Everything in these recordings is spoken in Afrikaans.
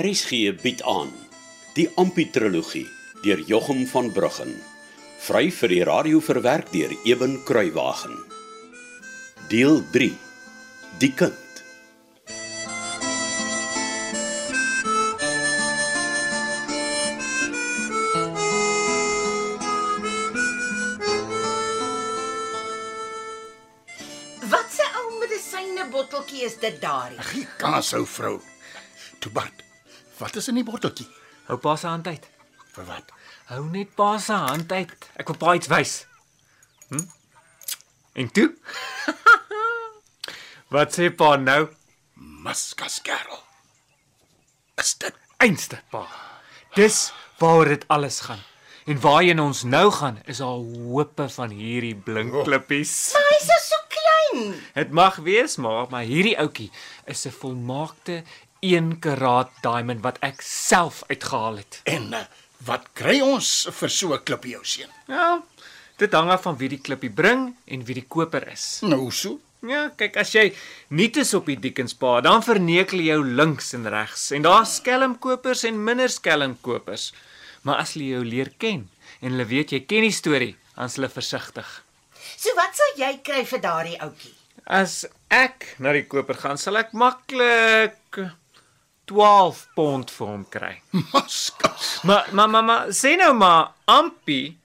RSG bied aan die Amputrologie deur Jochum van Bruggen. Vry vir die radio verwerk deur Eben Kruiwagen. Deel 3. Die kind. Wat 'n ou medisyne botteltjie is dit daar? Gie kans ou vrou. Toe Bart. Wat is in die botteltjie? Hou pa se hand uit. Vir wat? Hou net pa se hand uit. Ek wil pa iets wys. Hm? En toe? Wat sê pa nou? Maskas kerel. Is dit Einste pa. Dis waar dit alles gaan. En waarheen ons nou gaan is al hope van hierdie blink klippies. Hy's so, so klein. Dit mag wees maar, maar hierdie ouetjie is 'n volmaakte 1 karaat diamond wat ek self uitgehaal het. en uh, wat kry ons vir so 'n klippie ou seun? Ja, dit hang af van wie die klippie bring en wie die koper is. Nou so. Ja, kyk as jy nie is op die Dickenspa, dan verneek hulle jou links en regs en daar's skelmkopers en minder skelmkopers. Maar as hulle jou leer ken en hulle weet jy ken die storie, dan is hulle versigtig. So wat sal jy kry vir daardie ouetjie? As ek na die koper gaan, sal ek maklik 12 pond vir hom kry. Maskas. Maar maar maar, maar sê nou maar Ampie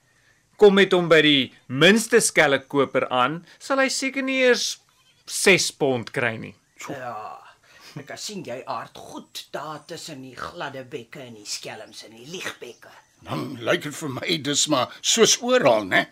kom met hom by die minste skelmkoper aan, sal hy seker nie eers 6 pond kry nie. Ja. Ek sien jy aard goed daar tussen die gladde bekke en die skelms en die liegbekke. Dan lyk dit vir my dis maar soos oral, né?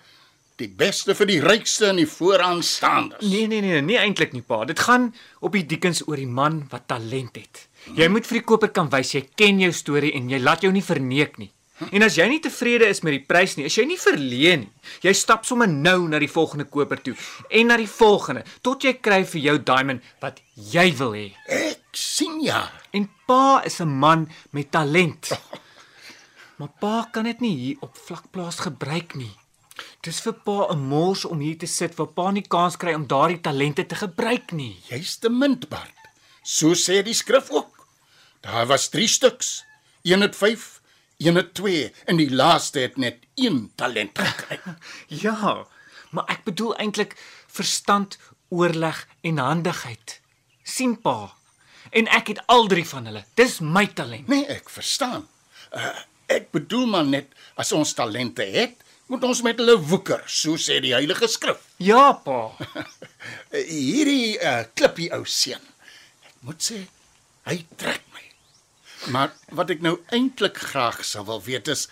Die beste vir die rykste en die vooraanstaandes. Nee nee nee, nie eintlik nie pa. Dit gaan op die Dickens oor die man wat talent het. Jy moet vir die koper kan wys jy ken jou storie en jy laat jou nie verneek nie. En as jy nie tevrede is met die prys nie, is jy nie verleen nie. Jy stap sommer nou na die volgende koper toe en na die volgende tot jy kry vir jou diamond wat jy wil hê. Ek sien ja. En pa is 'n man met talent. Maar pa kan dit nie hier op vlakplaas gebruik nie. Dis vir pa 'n mors om hier te sit waar pa nie kans kry om daardie talente te gebruik nie. Jy's te mint, Bart. So sê die skrif ook. Daar was 3 stuks. Een het 5, een het 2 en die laaste het net 1 talent gekry. Ja, maar ek bedoel eintlik verstand, oorleg en handigheid. sien pa. En ek het al drie van hulle. Dis my talent. Nee, ek verstaan. Uh, ek bedoel maar net as ons talente het, moet ons met hulle woeker, so sê die Heilige Skrif. Ja, pa. Hierdie uh, klippie ou seun. Ek moet sê hy trek. Maar wat ek nou eintlik graag sou wil weet is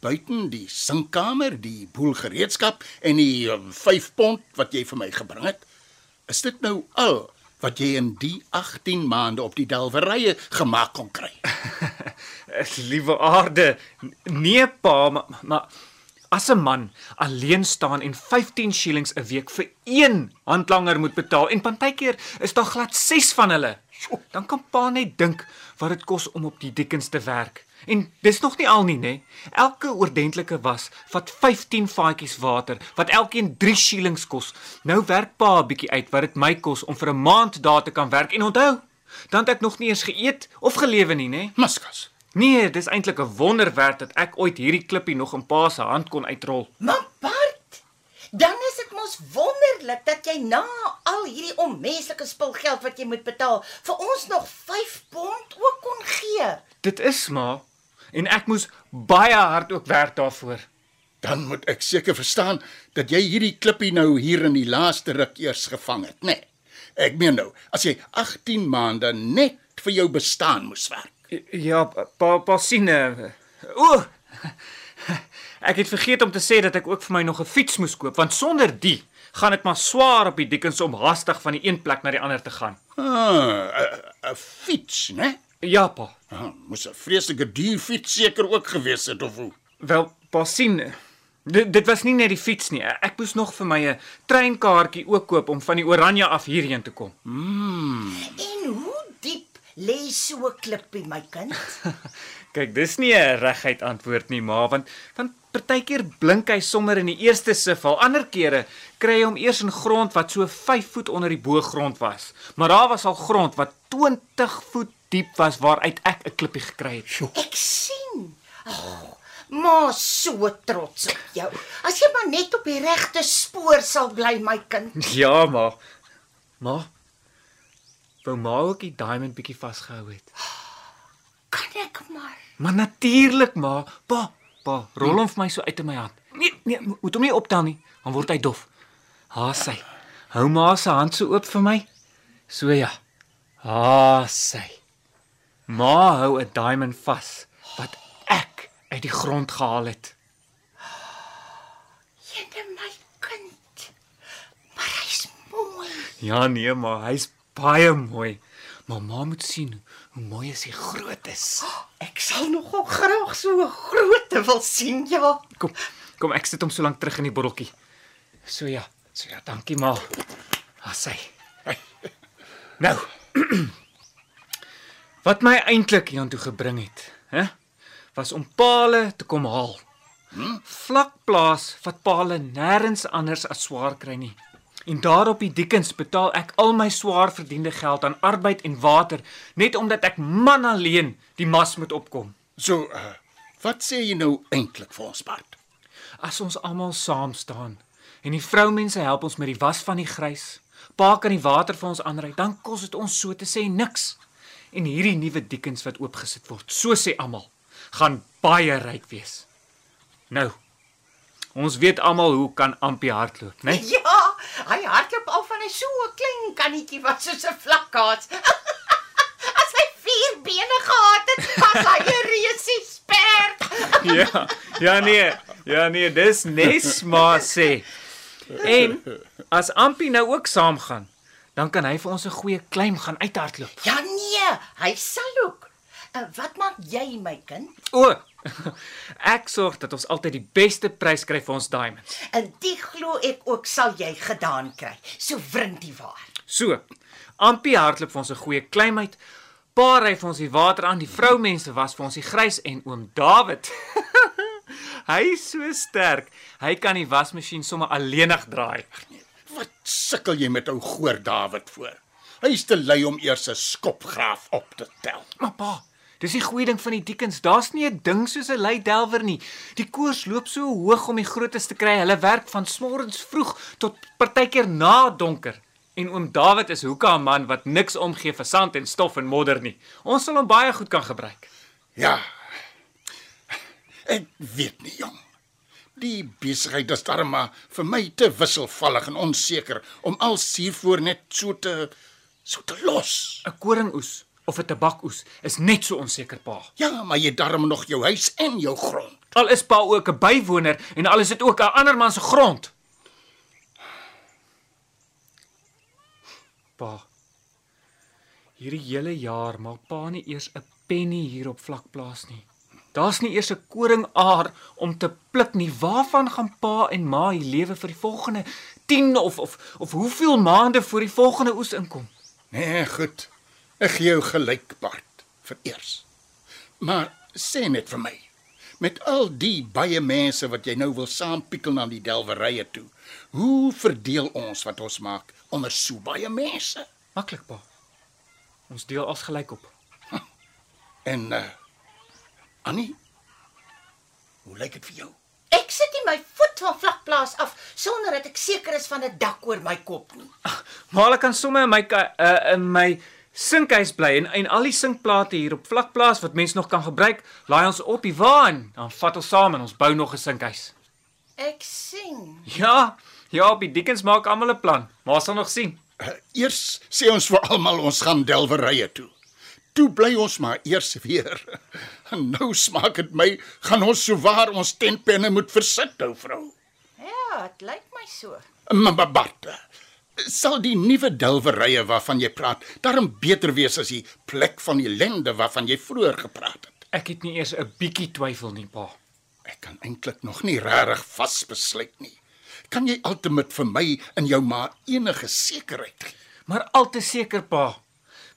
buiten die sinkkamer, die boel gereedskap en die 5 pond wat jy vir my gebring het, is dit nou al wat jy in die 18 maande op die delwerye gemaak kon kry? Liewe aarde, nee pa, maar, maar as 'n man alleen staan en 15 shillings 'n week vir een handlanger moet betaal en partykeer is daar glad 6 van hulle, dan kan pa net dink wat dit kos om op die Dickens te werk. En dis nog nie al nie, nê? Elke oordentlike was vat 15 vaatjies water wat elkeen 3 shillings kos. Nou werk pa 'n bietjie uit wat dit my kos om vir 'n maand daar te kan werk en onthou, dan het ek nog nie eens geëet of gelewe nie, nê? Maskas. Nee, dis eintlik 'n wonderwerk dat ek ooit hierdie klippie nog in pa se hand kon uitrol. Maar Bart, dan is dit mos wonderlik dat jy na al hierdie onmenslike spulgeld wat jy moet betaal, vir ons nog 5 pond ook kon gee. Dit is maar en ek moes baie hard ook werk daarvoor. Dan moet ek seker verstaan dat jy hierdie klippie nou hier in die laaste ruk eers gevang het, né? Nee. Ek meen nou, as jy 18 maande net vir jou bestaan moes werk. Ja, pa pa sien. O. Ek het vergeet om te sê dat ek ook vir my nog 'n fiets moes koop, want sonder die gaan dit maar swaar op die Dickens om hastig van die een plek na die ander te gaan. Ah, 'n 'n fiets, né? Ja, pa. Ah, moes 'n vreeslike duur fiets seker ook gewees het of hoe? Wel, pa sien. Dit dit was nie net die fiets nie. Ek moes nog vir my 'n treinkaartjie ook koop om van die Oranje af hierheen te kom. En hoe lê so 'n klippie, my kind? Kyk, dis nie 'n reguit antwoord nie, ma, want want partykeer blink hy sommer in die eerste sifval. Ander kere kry hy hom eers in grond wat so 5 voet onder die boogrond was. Maar daar was al grond wat 20 voet diep was waaruit ek 'n klippie gekry het. Ek sien. Oh, maar so trots op jou. As jy maar net op die regte spoor sal bly, my kind. Ja, maar maar wou ma ook die diamond bietjie vasgehou het. Kan ek maar. Maar natuurlik, ma. Pa, pa, rol hom vir my so uit in my hand. Nee, nee, mo- moet hom nie optel nie, dan word hy dof. Ha, sy. Hou ma se hand so oop vir my. So ja. Ha, sy. Ma hou 'n diamond vas wat ek uit die grond gehaal het. Jene my kind. Maar hy's mooi. Ja nee, maar hy's baie mooi. Maar ma moet sien hoe mooi as hy groot is. Ek sal nogal graag so 'n grootte wil sien, ja. Kom, kom ek sit hom so lank terug in die botteltjie. So ja, so ja, dankie ma. Ha sy. Nou. Wat my eintlik hiernatoe gebring het, hè, was om Pale te kom haal. Vlak plaas wat Pale nêrens anders as swaar kry nie. En daarop die Dickens betaal ek al my swaar verdiende geld aan arbeid en water net omdat ek man alleen die mas moet opkom. So, uh, wat sê jy nou eintlik vir ons Bart? As ons almal saam staan en die vroumense help ons met die was van die grys, pa kan die water vir ons aanry, dan kos dit ons so te sê niks. En hierdie nuwe diekens wat oopgesit word, so sê almal, gaan baie ryk wees. Nou, ons weet almal hoe kan Ampie hardloop, né? Nee? Ja, hy hardloop al van hy so 'n klein kannetjie wat soos 'n vlakkaats. As hy vier bene gehad het, was hy 'n reusie sperd. Ja, ja nee, ja nee, dis nes maar sê. En as Ampie nou ook saamgaan, dan kan hy vir ons 'n goeie klim gaan uithardloop. Ja nee, hy sal ook. Uh, wat maak jy my kind? O. Ek sorg dat ons altyd die beste prys kry vir ons diamonds. En dit glo ek ook sal jy gedaan kry. So wrintie waar. So, Ampie hardloop vir ons 'n goeie klim uit. Pa ry vir ons die water aan, die vroumense was vir ons die grys en oom David. hy is so sterk. Hy kan die wasmasjien sommer alleenig draai. Wat sukkel jy met ou goor Dawid voor? Hy's te lui om eers 'n skopgraaf op te tel. Maar pa, dis die goeie ding van die diekens. Daar's nie 'n ding soos 'n lei delwer nie. Die koers loop so hoog om die grootes te kry. Hulle werk van smorgens vroeg tot partykeer na donker. En oom David is hoeka 'n man wat niks omgee vir sand en stof en modder nie. Ons sal hom baie goed kan gebruik. Ja. Ek weet nie, jong. Die besigheid is darem maar vir my te wisselvallig en onseker om als hiervoor net so te so te los. 'n Koringoes of 'n tabakoes is net so onseker pa. Ja, maar jy darm nog jou huis en jou grond. Al is pa ook 'n bywoner en al is dit ook 'n ander man se grond. Pa. Hierdie hele jaar maak pa nie eers 'n penny hier op vlakplaas nie. Daar's nie eers 'n koringaar om te pluk nie. Waarvan gaan pa en ma hier lewe vir die volgende 10 of of of hoeveel maande voor die volgende oes inkom? Nee, goed. Ek gee jou gelyk, Bart, vereers. Maar sê net vir my, met al die baie mense wat jy nou wil saampikkel na die delwerye toe, hoe verdeel ons wat ons maak onder so baie mense? Maklik pa. Ons deel as gelyk op. En uh Annie, hoe lyk dit vir jou? Ek sit nie my voet van vlakplaas af sonder dat ek seker is van 'n dak oor my kop nie. Maar hulle kan sommer in my uh, in my sinkhuis bly en en al die sinkplate hier op vlakplaas wat mense nog kan gebruik, laai ons op die waan, dan vat ons saam en ons bou nog 'n sinkhuis. Ek sien. Ja, ja, op die Dickens maak almal 'n plan, maar ons sal nog sien. Uh, eers sê ons vir almal ons gaan delwerye toe. Toe bly ons maar eers weer. En nou smaak dit my gaan ons souwaar ons tentpenne moet versit, ou vrou. Ja, dit lyk my so. Maar Bart, eh, sal die nuwe delwerye waarvan jy praat, daarom beter wees as die plek van ellende waarvan jy vroeër gepraat het. Ek het nie eers 'n bietjie twyfel nie, pa. Ek kan eintlik nog nie regtig vasbesluit nie. Kan jy altemat vir my en jou ma enige sekerheid gee? Maar al te seker, pa.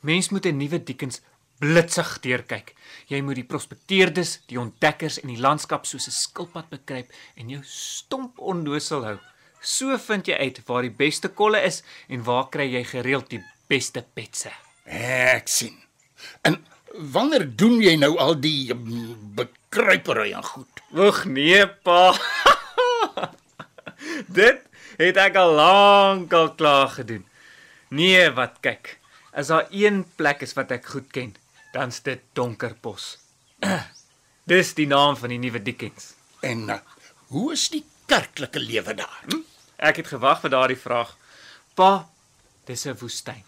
Mens moet 'n nuwe Dickens blitsig deurkyk. Jy moet die prospekteerders, die ontdekkers en die landskap soos 'n skilpad bekruip en jou stomp onnosel hou. So vind jy uit waar die beste kolle is en waar kry jy gereeld die beste petse. Ek sien. En wanneer doen jy nou al die mm, bekruipery en goed? Oeg nee, pa. Dit het ek al lank al klaar gedoen. Nee, wat kyk. As daar een plek is wat ek goed ken, dan's dit Donkerpos. Dis die naam van die nuwe Dickens. En uh, hoe is die kerklike lewe daar? Hm? Ek het gewag vir daardie vraag. Pa, dis 'n woestyn.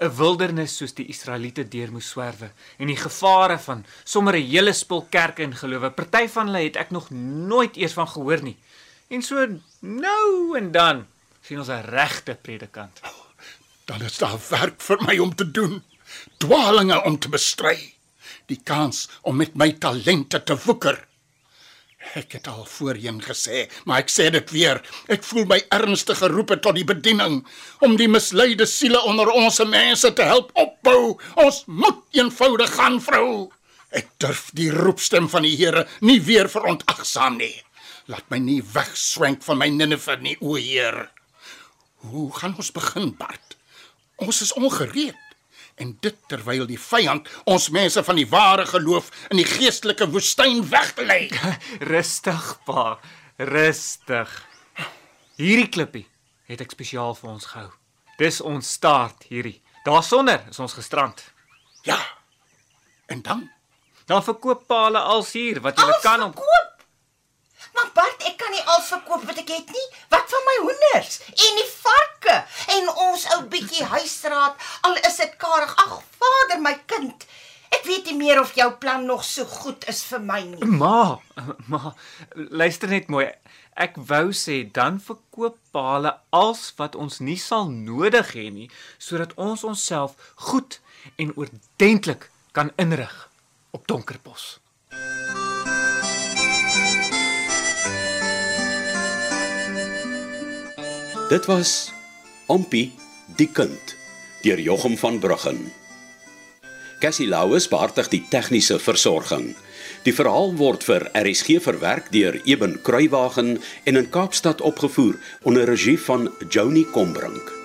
'n Wildernis soos die Israeliete deur moes swerwe en die gevare van sommer 'n hele spul kerke en gelowe. Party van hulle het ek nog nooit eers van gehoor nie. En so nou en dan sien ons 'n regte predikant. Dan is daar werk vir my om te doen. Dwalinge om te bestry. Die kans om met my talente te woeker. Ek het al voorheen gesê, maar ek sê dit weer. Ek voel my ernstig geroep tot die bediening om die misleide siele onder ons mense te help opbou. Ons moet eenvoudig gaan, vrou. Ek durf die roepstem van die Here nie weer verontagsaam nie. Laat my nie wegswenk van my Nineve nie, o Heer. Hoe gaan ons begin, Bart? Ons is ongereed. En dit terwyl die vyand ons mense van die ware geloof in die geestelike woestyn weglei. Rustig, pa. Rustig. Hierdie klippie het ek spesiaal vir ons gehou. Dis ons staart hierdie. Daarsonder is ons gestrand. Ja. En dan Dan verkoop pa hulle als hier wat jy kan om koop. Maar Bart, ek kan nie al verkoop wat ek het nie. Wat van my hoenders en die varke en ons ou bietjie huisraad, al is dit karig. Ag, Vader, my kind. Ek weet nie meer of jou plan nog so goed is vir my nie. Ma, ma, luister net mooi. Ek wou sê dan verkoop pa hulle als wat ons nie sal nodig hê nie, sodat ons onsself goed en oordentlik kan inrig op Donkerpos. Dit was Ompie die kind deur Jochum van Bruggen. Cassie Lauis beheerdig die tegniese versorging. Die verhaal word vir RSG verwerk deur Eben Kruiwagen en in Kaapstad opgevoer onder regie van Joni Combrink.